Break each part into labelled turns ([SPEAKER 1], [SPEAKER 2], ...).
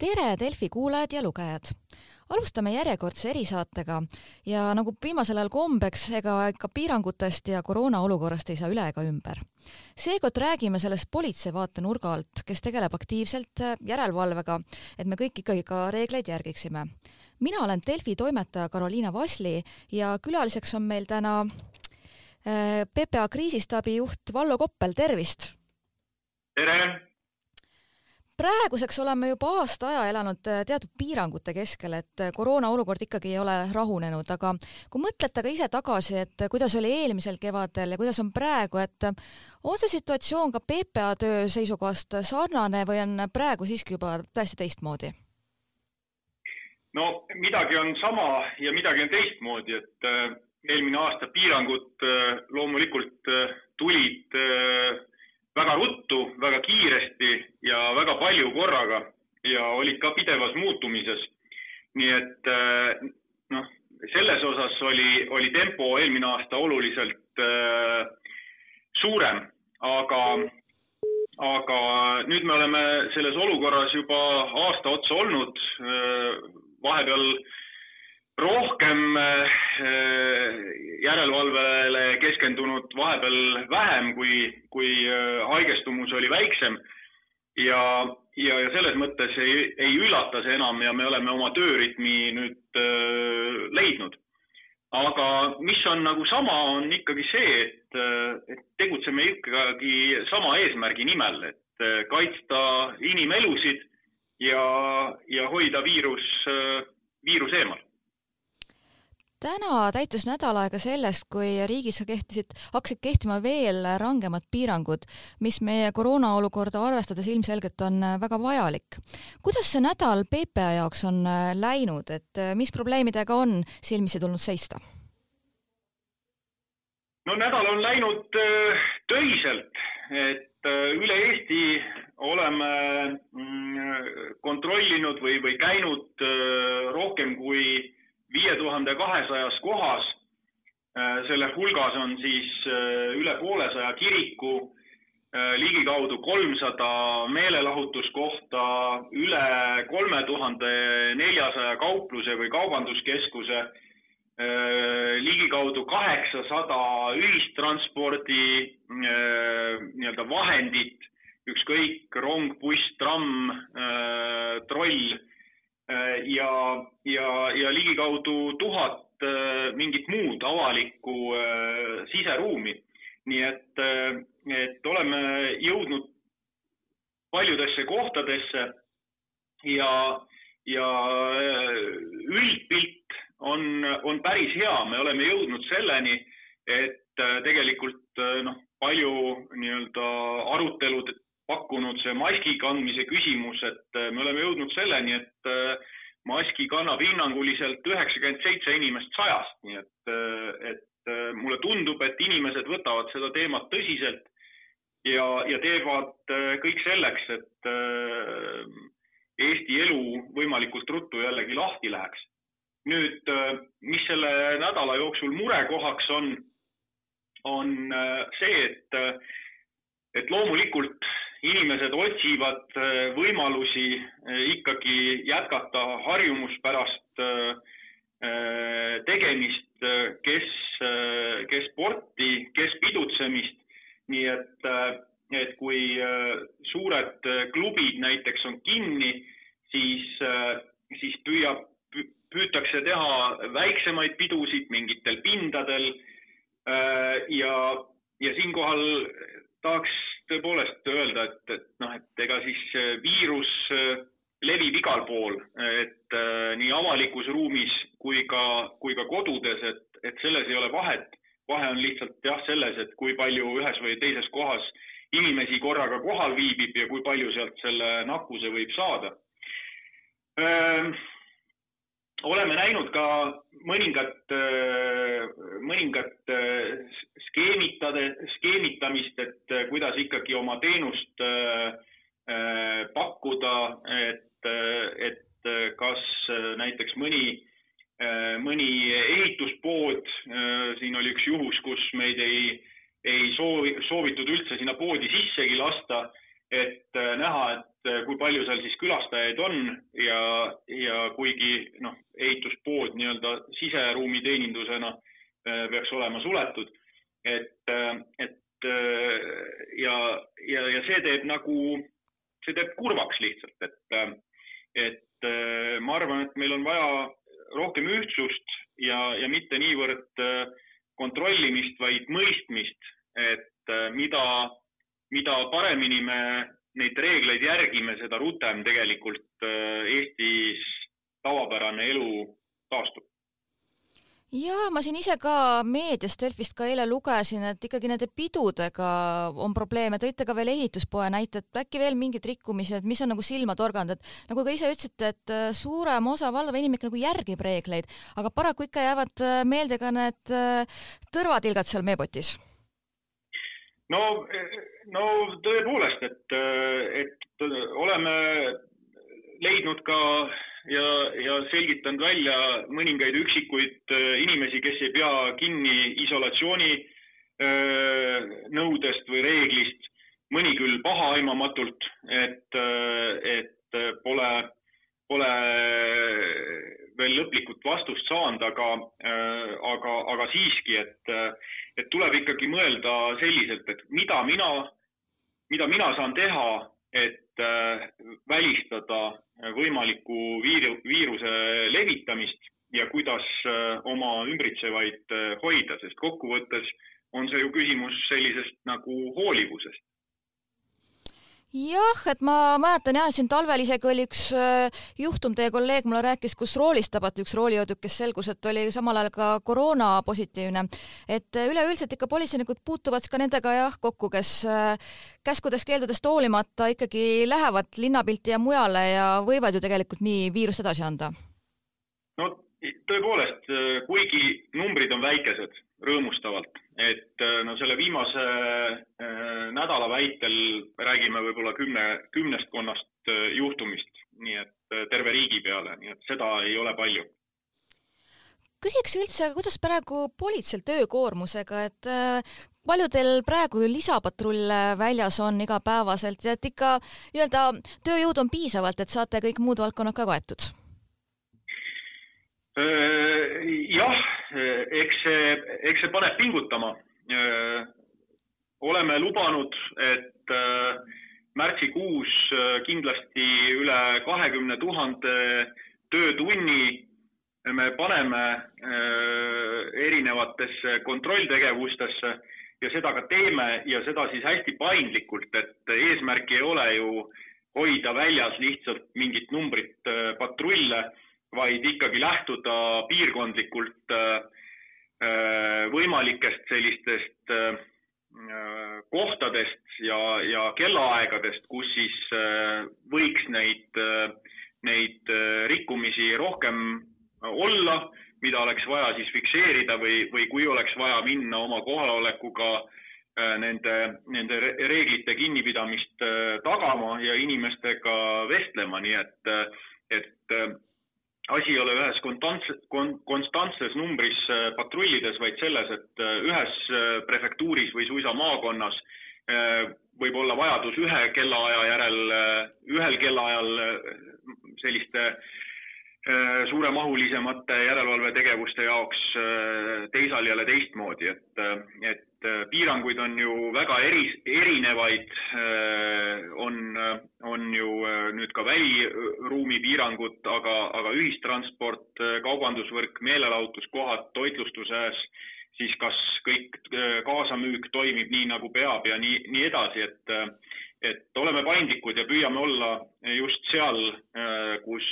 [SPEAKER 1] tere, Delfi kuulajad ja lugejad! alustame järjekordse erisaatega ja nagu viimasel ajal kombeks, ega ikka piirangutest ja koroona olukorrast ei saa üle ega ümber. seekord räägime sellest politsei vaatenurga alt, kes tegeleb aktiivselt järelevalvega, et me kõik ikkagi ka reegleid järgiksime. mina olen Delfi toimetaja Karoliina Vasli ja külaliseks on meil täna äh, PPA kriisistaabi juht Vallo Koppel, tervist!
[SPEAKER 2] tere!
[SPEAKER 1] Praeguseks oleme juba aasta aja elanud äh, teatud piirangute keskel, et äh, koroona olukord ikkagi ei ole rahunenud, aga kui mõtlete ka ise tagasi, et äh, kuidas oli eelmisel kevadel ja kuidas on praegu, et on see situatsioon ka PPA töö seisukohast sarnane või on praegu siiski juba täiesti teistmoodi?
[SPEAKER 2] no midagi on sama ja midagi on teistmoodi, et eelmine aasta piirangud loomulikult tulid väga ruttu, väga kiiresti ja väga palju korraga ja olid ka pidevas muutumises. nii et äh, noh, selles osas oli, oli tempo eelmine aasta oluliselt äh, suurem, aga, aga nüüd me oleme selles olukorras juba aasta otsa olnud äh,. Rohkem äh, järelevalvele keskendunud, vahepeal vähem, kui, kui äh, haigestumus oli väiksem. ja, ja, ja selles mõttes ei, ei üllata see enam ja me oleme oma töörütmi nüüd äh, leidnud. aga mis on nagu sama, on ikkagi see, et, et tegutseme ikkagi sama eesmärgi nimel, et kaitsta inimelusid ja, ja hoida viirus, viirus eemal
[SPEAKER 1] täna täitus nädal aega sellest, kui riigis kehtisid, hakkasid kehtima veel rangemad piirangud, mis meie koroonaolukorda arvestades ilmselgelt on väga vajalik. kuidas see nädal PPA jaoks on läinud, et mis probleemidega on silmitsi tulnud seista?
[SPEAKER 2] no nädal on läinud äh, töiselt, et äh, üle Eesti oleme mm, kontrollinud või, või käinud äh, rohkem kui viie tuhande kahesajas kohas. Äh, selle hulgas on siis äh, üle poolesaja kiriku, äh, ligikaudu kolmsada meelelahutuskohta, üle kolme tuhande neljasaja kaupluse või kaubanduskeskuse, ligikaudu kaheksasada ühistranspordi nii-öelda vahendit, ükskõik rong, buss, tramm, troll ja, ja, ja ligikaudu tuhat äh, mingit muud avalikku äh, siseruumi. nii et, et oleme jõudnud paljudesse kohtadesse ja, ja üldpilt on, on päris hea, me oleme jõudnud selleni, et tegelikult noh, palju nii-öelda arutelud pakkunud see maski kandmise küsimus, et äh, me oleme jõudnud selleni, et äh, maski kannab hinnanguliselt üheksakümmend seitse inimest sajast, nii et, äh, et mulle tundub, et inimesed võtavad seda teemat tõsiselt ja, ja teevad kõik selleks, et Eesti elu võimalikult ruttu jällegi lahti läheks. nüüd, mis selle nädala jooksul murekohaks on, on see, et, et loomulikult inimesed otsivad äh, võimalusi äh, ikkagi jätkata harjumuspärast äh, tegemist, kes, kes sporti, kes pidutsemist. nii et, et kui suured klubid näiteks on kinni, siis, siis püüab, püütakse teha väiksemaid pidusid mingitel pindadel. ja, ja siinkohal tahaks tõepoolest öelda, et, et noh, et ega siis äh, viirus äh, levib igal pool, et äh, nii avalikus ruumis kui ka, kui ka kodudes, et, et selles ei ole vahet. vahe on lihtsalt jah, selles, et kui palju ühes või teises kohas inimesi korraga kohal viibib ja kui palju sealt selle nakkuse võib saada. Oleme näinud ka mõningat, mõningat skeemitade, skeemitamist, et kuidas ikkagi oma teenust pakkuda, et, et kas näiteks mõni, mõni ehituspood, siin oli üks juhus, kus meid ei, ei soovi, soovitud üldse sinna poodi sissegi lasta, et näha, et kui palju seal siis külastajaid on ja, ja kuigi noh, ehituspood nii-öelda siseruumi teenindusena äh, peaks olema suletud, et, et ja, ja, ja see teeb nagu, see teeb kurvaks lihtsalt, et, et ma arvan, et meil on vaja rohkem ühtsust ja, ja mitte niivõrd kontrollimist, vaid mõistmist, et mida, mida paremini me neid reegleid järgime, seda rutem tegelikult äh, Eestis tavapärane elu taastub.
[SPEAKER 1] Ja ma siin ise ka meediast Delfist ka eile lugesin, et ikkagi nende pidudega on probleeme, tõite ka veel ehituspoe näite, et äkki veel mingid rikkumised, mis on nagu silma torganud, et nagu ka ise ütlesite, et äh, suurem osa valdav inimene nagu järgib reegleid, aga paraku ikka jäävad äh, meelde ka need tõrvatilgad seal meepotis
[SPEAKER 2] no, no tõepoolest, et, et oleme leidnud ka ja, ja selgitanud välja mõningaid üksikuid inimesi, kes ei pea kinni isolatsiooni nõudest või reeglist, mõni küll pahaaimamatult, et, et pole, pole veel lõplikut vastust saanud, aga, aga, aga siiski, et et tuleb ikkagi mõelda selliselt, et mida mina, mida mina saan teha, et äh, välistada võimaliku viiru, viiruse levitamist ja kuidas äh, oma ümbritsevaid äh, hoida, sest kokkuvõttes on see ju küsimus sellisest nagu hoolivusest
[SPEAKER 1] jah, et ma mäletan jah, siin talvel isegi oli üks äh, juhtum, teie kolleeg mulle rääkis, kus roolist tabati üks roolijooduk, kes selgus, et oli samal ajal ka koroona positiivne. et äh, üleüldiselt ikka politseinikud puutuvad ka nendega jah kokku, kes äh, käskudest-keeldudest hoolimata ikkagi lähevad linnapilti ja mujale ja võivad ju tegelikult nii viirust edasi anda.
[SPEAKER 2] no tõepoolest, kuigi numbrid on väikesed rõõmustavalt, et äh, no selle viimase äh, nädala väitel räägime võib-olla kümne, kümnestkonnast äh, juhtumist, nii et terve riigi peale, nii et seda ei ole palju
[SPEAKER 1] küsiks üldse, kuidas praegu politseil töökoormusega, et palju teil praegu lisapatrulle väljas on igapäevaselt ja et ikka nii-öelda tööjõudu on piisavalt, et saate kõik muud valdkonnad ka kaetud?
[SPEAKER 2] Jah, eks see, eks see paneb pingutama. oleme lubanud, et märtsikuus kindlasti üle kahekümne tuhande töötunni me paneme erinevatesse kontrolltegevustesse ja seda ka teeme ja seda siis hästi paindlikult, et eesmärk ei ole ju hoida väljas lihtsalt mingit numbrit patrulle vaid ikkagi lähtuda piirkondlikult äh, äh, võimalikest sellistest äh, kohtadest ja, ja kellaaegadest, kus siis võiks neid, neid rikkumisi rohkem olla, mida oleks vaja siis fikseerida või, või kui oleks vaja minna oma kohalolekuga nende, nende reeglite kinnipidamist tagama ja inimestega vestlema, nii et, et asi ei ole ühes konstantses, konstantses numbris äh, patrullides, vaid selles, et äh, ühes äh, prefektuuris või suisa maakonnas võib olla vajadus ühe kellaaja järel, ühel kellaajal selliste suuremahulisemate järelevalvetegevuste jaoks teisal jälle teistmoodi, et, et piiranguid on ju väga eri, erinevaid, on, on ju nüüd ka väliruumi piirangud, aga, aga ühistransport, kaubandusvõrk, meelelahutuskohad, toitlustuses, siis kas kõik kaasamüük toimib nii, nagu peab ja nii, nii edasi, et et oleme paindlikud ja püüame olla just seal, kus,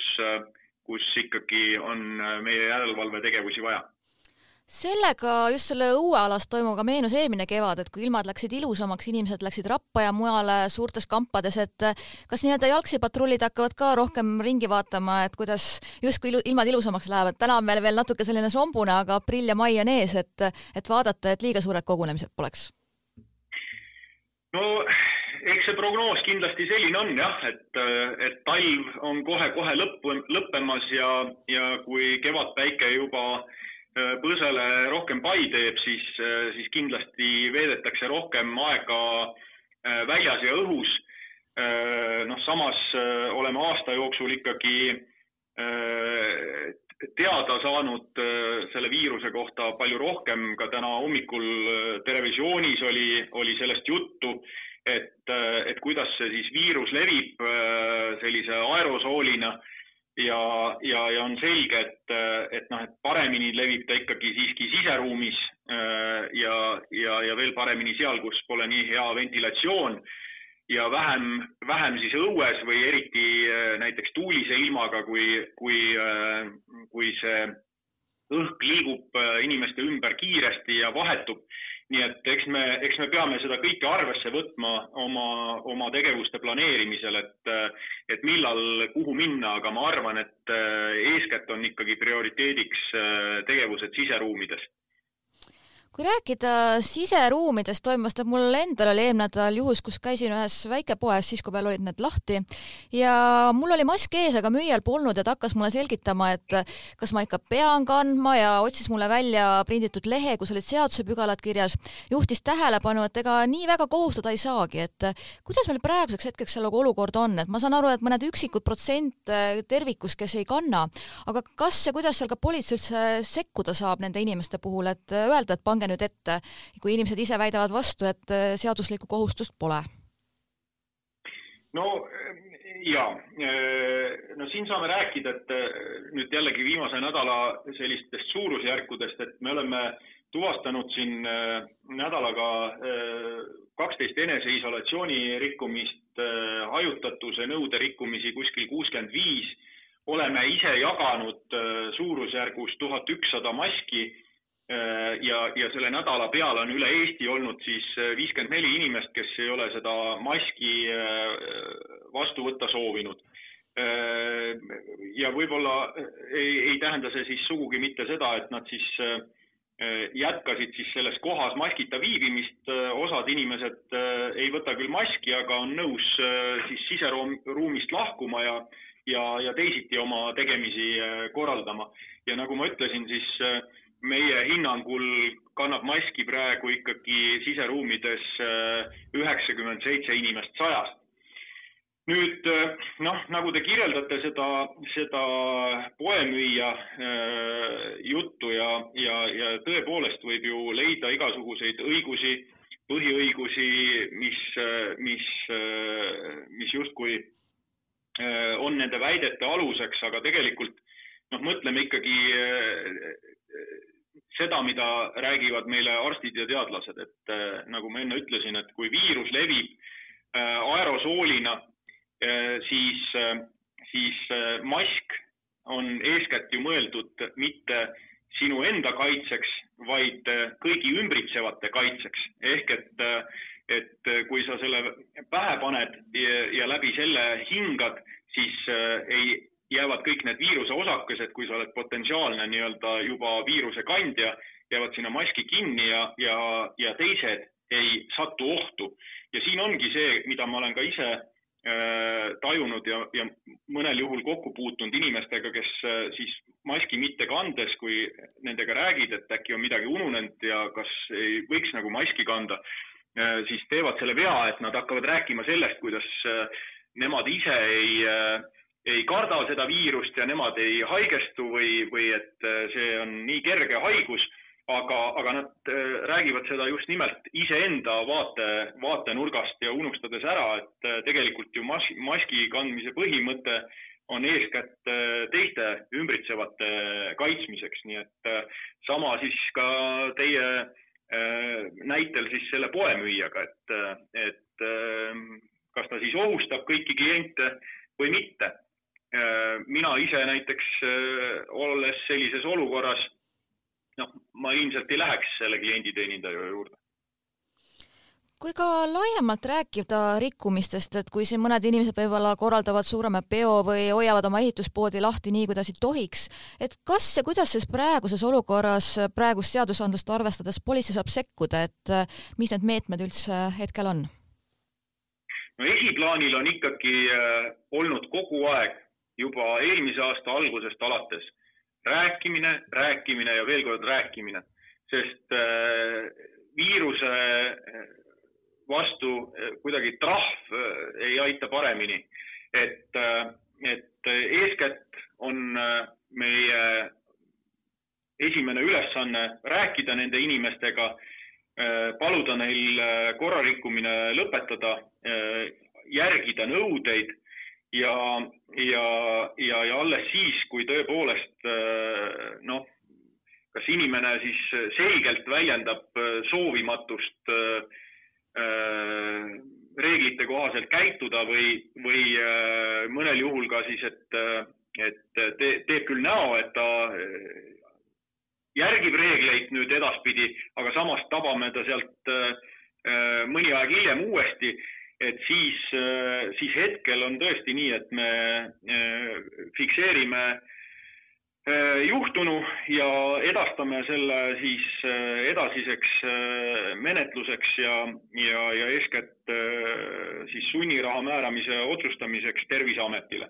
[SPEAKER 2] kus ikkagi on meie järelevalvetegevusi vaja
[SPEAKER 1] sellega, just selle õuealas toimuvaga meenus eelmine kevad, et kui ilmad läksid ilusamaks, inimesed läksid Rappa ja mujale suurtes kampades, et kas nii-öelda jalgsipatrullid hakkavad ka rohkem ringi vaatama, et kuidas justkui ilu, ilmad ilusamaks lähevad, täna on meil veel natuke selline sombune, aga aprill ja mai on ees, et, et vaadata, et liiga suured kogunemised poleks?
[SPEAKER 2] no eks see prognoos kindlasti selline on jah, et, et talv on kohe-kohe lõpp, lõppemas ja, ja kui kevadpäike juba äh, põõsale rohkem pai teeb, siis, äh, siis kindlasti veedetakse rohkem aega äh, väljas ja õhus. noh, samas oleme aasta jooksul ikkagi teada saanud selle viiruse kohta palju rohkem, ka täna hommikul televisioonis oli, oli sellest juttu, et, et kuidas see siis viirus levib sellise aerosoolina ja, ja, ja on selge, et, et noh, et paremini levib ta ikkagi siiski siseruumis ja, ja, ja veel paremini seal, kus pole nii hea ventilatsioon ja vähem, vähem siis õues või eriti näiteks tuulise ilmaga, kui, kui, kui see õhk liigub inimeste ümber kiiresti ja vahetub nii et eks me, eks me peame seda kõike arvesse võtma oma, oma tegevuste planeerimisel, et, et millal, kuhu minna, aga ma arvan, et eeskätt on ikkagi prioriteediks tegevused siseruumides
[SPEAKER 1] kui rääkida siseruumidest toimuvast, et mul endal oli eelmine nädal juhus, kus käisin ühes väikepoes, siis kui veel olid need lahti. Ja mul oli mask ees, aga müüjal polnud ja ta hakkas mulle selgitama, et kas ma ikka pean kandma ja otsis mulle välja prinditud lehe, kus olid seadusepügalad kirjas, juhtis tähelepanu, et ega nii väga kohustada ei saagi, et kuidas meil praeguseks hetkeks seal nagu olukord on, et ma saan aru, et mõned üksikud protsent tervikus, kes ei kanna, aga kas ja kuidas seal ka politsei üldse sekkuda saab nende inimeste puhul, et öelda, et pange nüüd ette, kui inimesed ise väidavad vastu, et äh, seaduslikku kohustust pole?
[SPEAKER 2] no ja, äh, no siin saame rääkida, et äh, nüüd jällegi viimase nädala sellistest suurusjärkudest, et me oleme tuvastanud siin nädalaga kaksteist eneseisolatsiooni rikkumist, hajutatuse nõude rikkumisi kuskil kuuskümmend viis, oleme ise jaganud suurusjärgus tuhat ükssada maski. Äh, ja, ja selle nädala peale on üle Eesti olnud siis äh, viiskümmend neli inimest, kes ei ole seda maski äh, vastu võtta soovinud. ja võib-olla ei, ei tähenda see siis sugugi mitte seda, et nad siis jätkasid siis selles kohas maskita viibimist, osad inimesed ei võta küll maski, aga on nõus siis siseruumist lahkuma ja, ja, ja teisiti oma tegemisi korraldama. ja nagu ma ütlesin, siis meie hinnangul kannab maski praegu ikkagi siseruumides äh, üheksakümmend seitse inimest sajast. nüüd äh, noh, nagu te kirjeldate seda, seda poemüüja äh, juttu ja, ja, ja tõepoolest võib ju leida igasuguseid õigusi, põhiõigusi, mis, mis, mis justkui on nende väidete aluseks, aga tegelikult noh, mõtleme ikkagi seda, mida räägivad meile arstid ja teadlased, et äh, nagu ma enne ütlesin, et kui viirus levib äh, aerosoolina äh,, siis siis mask on eeskätt ju mõeldud mitte sinu enda kaitseks, vaid kõigi ümbritsevate kaitseks. ehk et, et kui sa selle pähe paned ja, ja läbi selle hingad, siis ei jäävad kõik need viiruse osakesed, kui sa oled potentsiaalne nii-öelda juba viiruse kandja, jäävad sinna maski kinni ja, ja, ja teised ei satu ohtu. ja siin ongi see, mida ma olen ka ise äh, tajunud ja, ja mõnel juhul kokku puutunud inimestega, kes äh, siis maski mitte kandes, kui nendega räägid, et äkki on midagi ununenud ja kas ei võiks nagu maski kanda äh,, siis teevad selle vea, et nad hakkavad rääkima sellest, kuidas äh, nemad ise ei äh, ei karda seda viirust ja nemad ei haigestu või, või et äh, see on nii kerge haigus, aga, aga nad äh, räägivad seda just nimelt iseenda vaate, vaatenurgast ja unustades ära, et äh, tegelikult ju mas-, maski kandmise põhimõte on eeskätt teiste ümbritsevate kaitsmiseks, nii et sama siis ka teie näitel siis selle poemüüjaga, et, et kas ta siis ohustab kõiki kliente või mitte mina ise näiteks äh, olles sellises olukorras, noh, ma ilmselt ei läheks selle klienditeenindaja juurde
[SPEAKER 1] kui ka laiemalt rääkida rikkumistest, et kui siin mõned inimesed võib-olla korraldavad suurema peo või hoiavad oma ehituspoodi lahti nii, kuidas ei tohiks, et kas ja kuidas siis praeguses olukorras, praegust seadusandlust arvestades politsei saab sekkuda, et äh, mis need meetmed üldse hetkel on?
[SPEAKER 2] no esiplaanil on ikkagi olnud kogu aeg juba eelmise aasta algusest alates rääkimine, rääkimine ja veel kord rääkimine, sest äh, viiruse äh, vastu äh, kuidagi trahv ei täita paremini. et, et eeskätt on meie esimene ülesanne rääkida nende inimestega, paluda neil korrarikkumine lõpetada, järgida nõudeid ja, ja, ja, ja alles siis, kui tõepoolest noh, kas inimene siis selgelt väljendab soovimatust reeglite kohaselt käituda või, või mõnel juhul ka siis, et, et te, teeb küll näo, et ta järgib reegleid nüüd edaspidi, aga samas tabame ta sealt mõni aeg hiljem uuesti et siis, äh, siis hetkel on tõesti nii, et me äh, fikseerime äh, juhtunu ja edastame selle siis edasiseks menetluseks ja, ja, ja eeskätt siis sunniraha määramise otsustamiseks Terviseametile.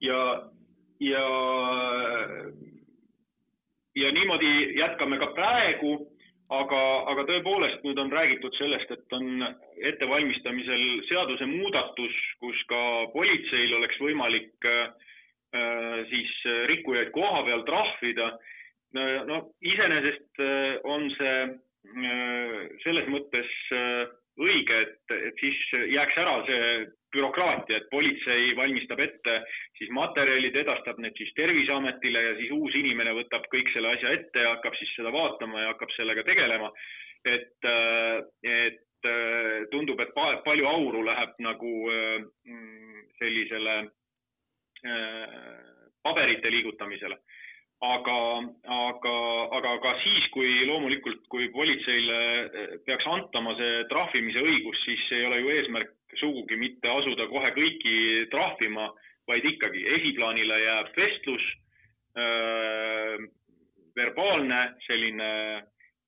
[SPEAKER 2] ja, ja, ja niimoodi jätkame ka praegu aga, aga tõepoolest nüüd on räägitud sellest, et on ettevalmistamisel seadusemuudatus, kus ka politseil oleks võimalik äh, siis rikkujaid koha peal trahvida. no iseenesest äh, on see äh, selles mõttes äh, õige, et, et siis jääks ära see bürokraatia, et politsei valmistab ette siis materjalid, edastab need siis Terviseametile ja siis uus inimene võtab kõik selle asja ette ja hakkab siis seda vaatama ja hakkab sellega tegelema. et, et tundub, et palju auru läheb nagu mm, sellisele paberite liigutamisele aga, aga, aga ka siis, kui loomulikult, kui politseile peaks antama see trahvimise õigus, siis ei ole ju eesmärk sugugi mitte asuda kohe kõiki trahvima, vaid ikkagi esiplaanile jääb vestlus äh,, verbaalne selline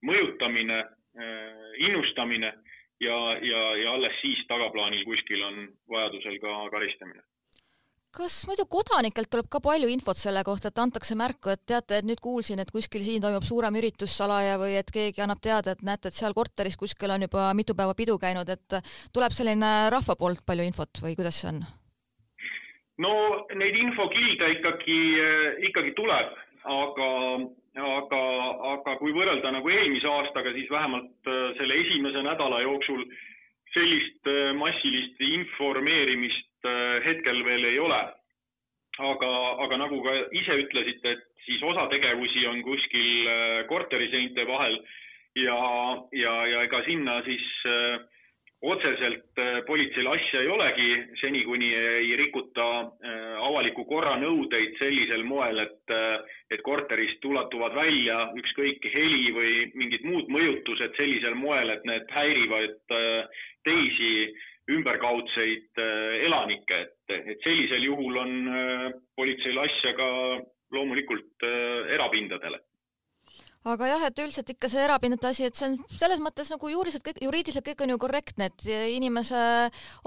[SPEAKER 2] mõjutamine äh,, innustamine ja, ja, ja alles siis tagaplaanil kuskil on vajadusel ka karistamine
[SPEAKER 1] kas muidu kodanikelt tuleb ka palju infot selle kohta, et antakse märku, et teate, et nüüd kuulsin, et kuskil siin toimub suurem üritus salaja või et keegi annab teada, et näete, et seal korteris kuskil on juba mitu päeva pidu käinud, et tuleb selline rahva poolt palju infot või kuidas see on?
[SPEAKER 2] no neid infokilde ikkagi, ikkagi tuleb, aga, aga, aga kui võrrelda nagu eelmise aastaga, siis vähemalt äh, selle esimese nädala jooksul sellist äh, massilist informeerimist hetkel veel ei ole. aga, aga nagu ka ise ütlesite, et siis osa tegevusi on kuskil äh, korteriseinte vahel ja, ja, ja ega sinna siis äh, otseselt politseil asja ei olegi, seni kuni ei rikuta avaliku korra nõudeid sellisel moel, et, et korterist ulatuvad välja ükskõik heli või mingid muud mõjutused sellisel moel, et need häirivad teisi ümberkaudseid äh, elanikke, et, et sellisel juhul on äh, politseil asja ka loomulikult äh, erapindadele
[SPEAKER 1] aga jah, et üldiselt ikka see erapindade asi, et see on selles mõttes nagu juriidiliselt kõik, juriidiliselt kõik on ju korrektne, et inimese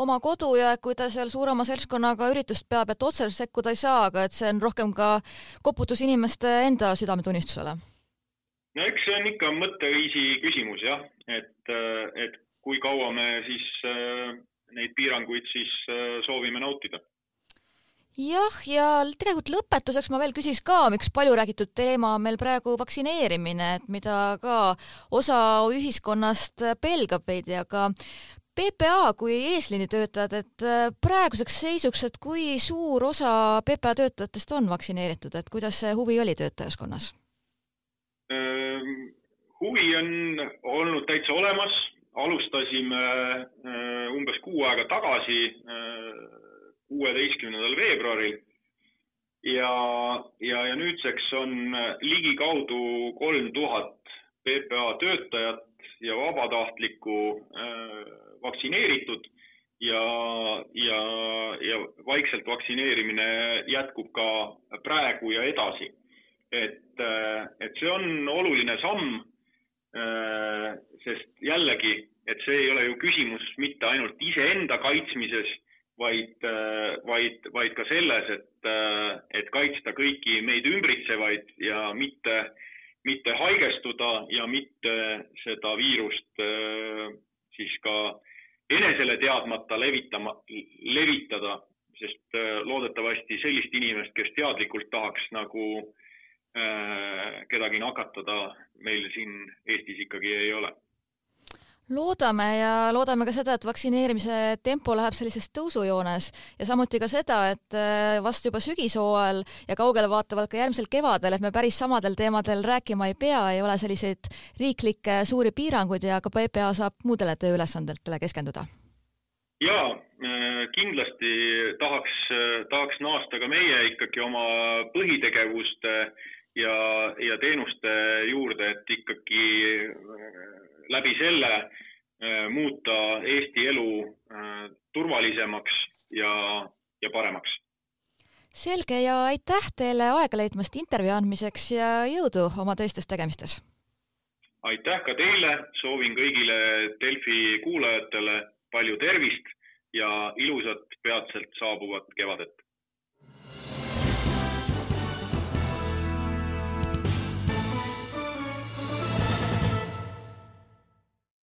[SPEAKER 1] oma kodu ja kui ta seal suurema seltskonnaga üritust peab, et otseselt sekkuda ei saa, aga et see on rohkem ka koputus inimeste enda südametunnistusele.
[SPEAKER 2] no eks see on ikka mõtteviisi küsimus jah, et, et kui kaua me siis neid piiranguid siis äh, soovime nautida
[SPEAKER 1] jah, ja tegelikult lõpetuseks ma veel küsiks ka, üks palju räägitud teema on meil praegu vaktsineerimine, et mida ka osa ühiskonnast pelgab veidi, aga PPA kui eesliinitöötajad, et äh, praeguseks seisuks, et kui suur osa PPA töötajatest on vaktsineeritud, et kuidas see huvi oli töötajaskonnas?
[SPEAKER 2] huvi on olnud täitsa olemas, alustasime äh, umbes kuu aega tagasi, äh, kuueteistkümnendal veebruaril ja, ja, ja nüüdseks on ligikaudu kolm tuhat PPA töötajat ja vabatahtlikku äh, vaktsineeritud ja, ja, ja vaikselt vaktsineerimine jätkub ka praegu ja edasi. et, et see on oluline samm Äh, sest jällegi, et see ei ole ju küsimus mitte ainult iseenda kaitsmises, vaid, äh, vaid, vaid ka selles, et, äh, et kaitsta kõiki meid ümbritsevaid ja mitte, mitte haigestuda ja mitte seda viirust siis ka enesele teadmata levitama, levitada, sest loodetavasti sellist inimest, kes teadlikult tahaks nagu kedagi nakatada, meil siin Eestis ikkagi ei ole
[SPEAKER 1] loodame ja loodame ka seda, et vaktsineerimise tempo läheb sellises tõusujoones ja samuti ka seda, et äh, vast juba sügishooajal ja kaugele vaatavalt ka järgmisel kevadel, et me päris samadel teemadel rääkima ei pea, ei ole selliseid riiklikke suuri piiranguid ja ka PPA saab muudele tööülesandetele keskenduda.
[SPEAKER 2] jaa, äh, kindlasti tahaks, tahaks naasta ka meie ikkagi oma põhitegevuste ja, ja teenuste juurde, et ikkagi läbi selle äh, muuta Eesti elu äh, turvalisemaks ja, ja paremaks.
[SPEAKER 1] selge ja aitäh teile aega leidmast intervjuu andmiseks ja jõudu oma teistes tegemistes!
[SPEAKER 2] aitäh ka teile, soovin kõigile Delfi kuulajatele palju tervist ja ilusat peatselt saabuvat kevadet!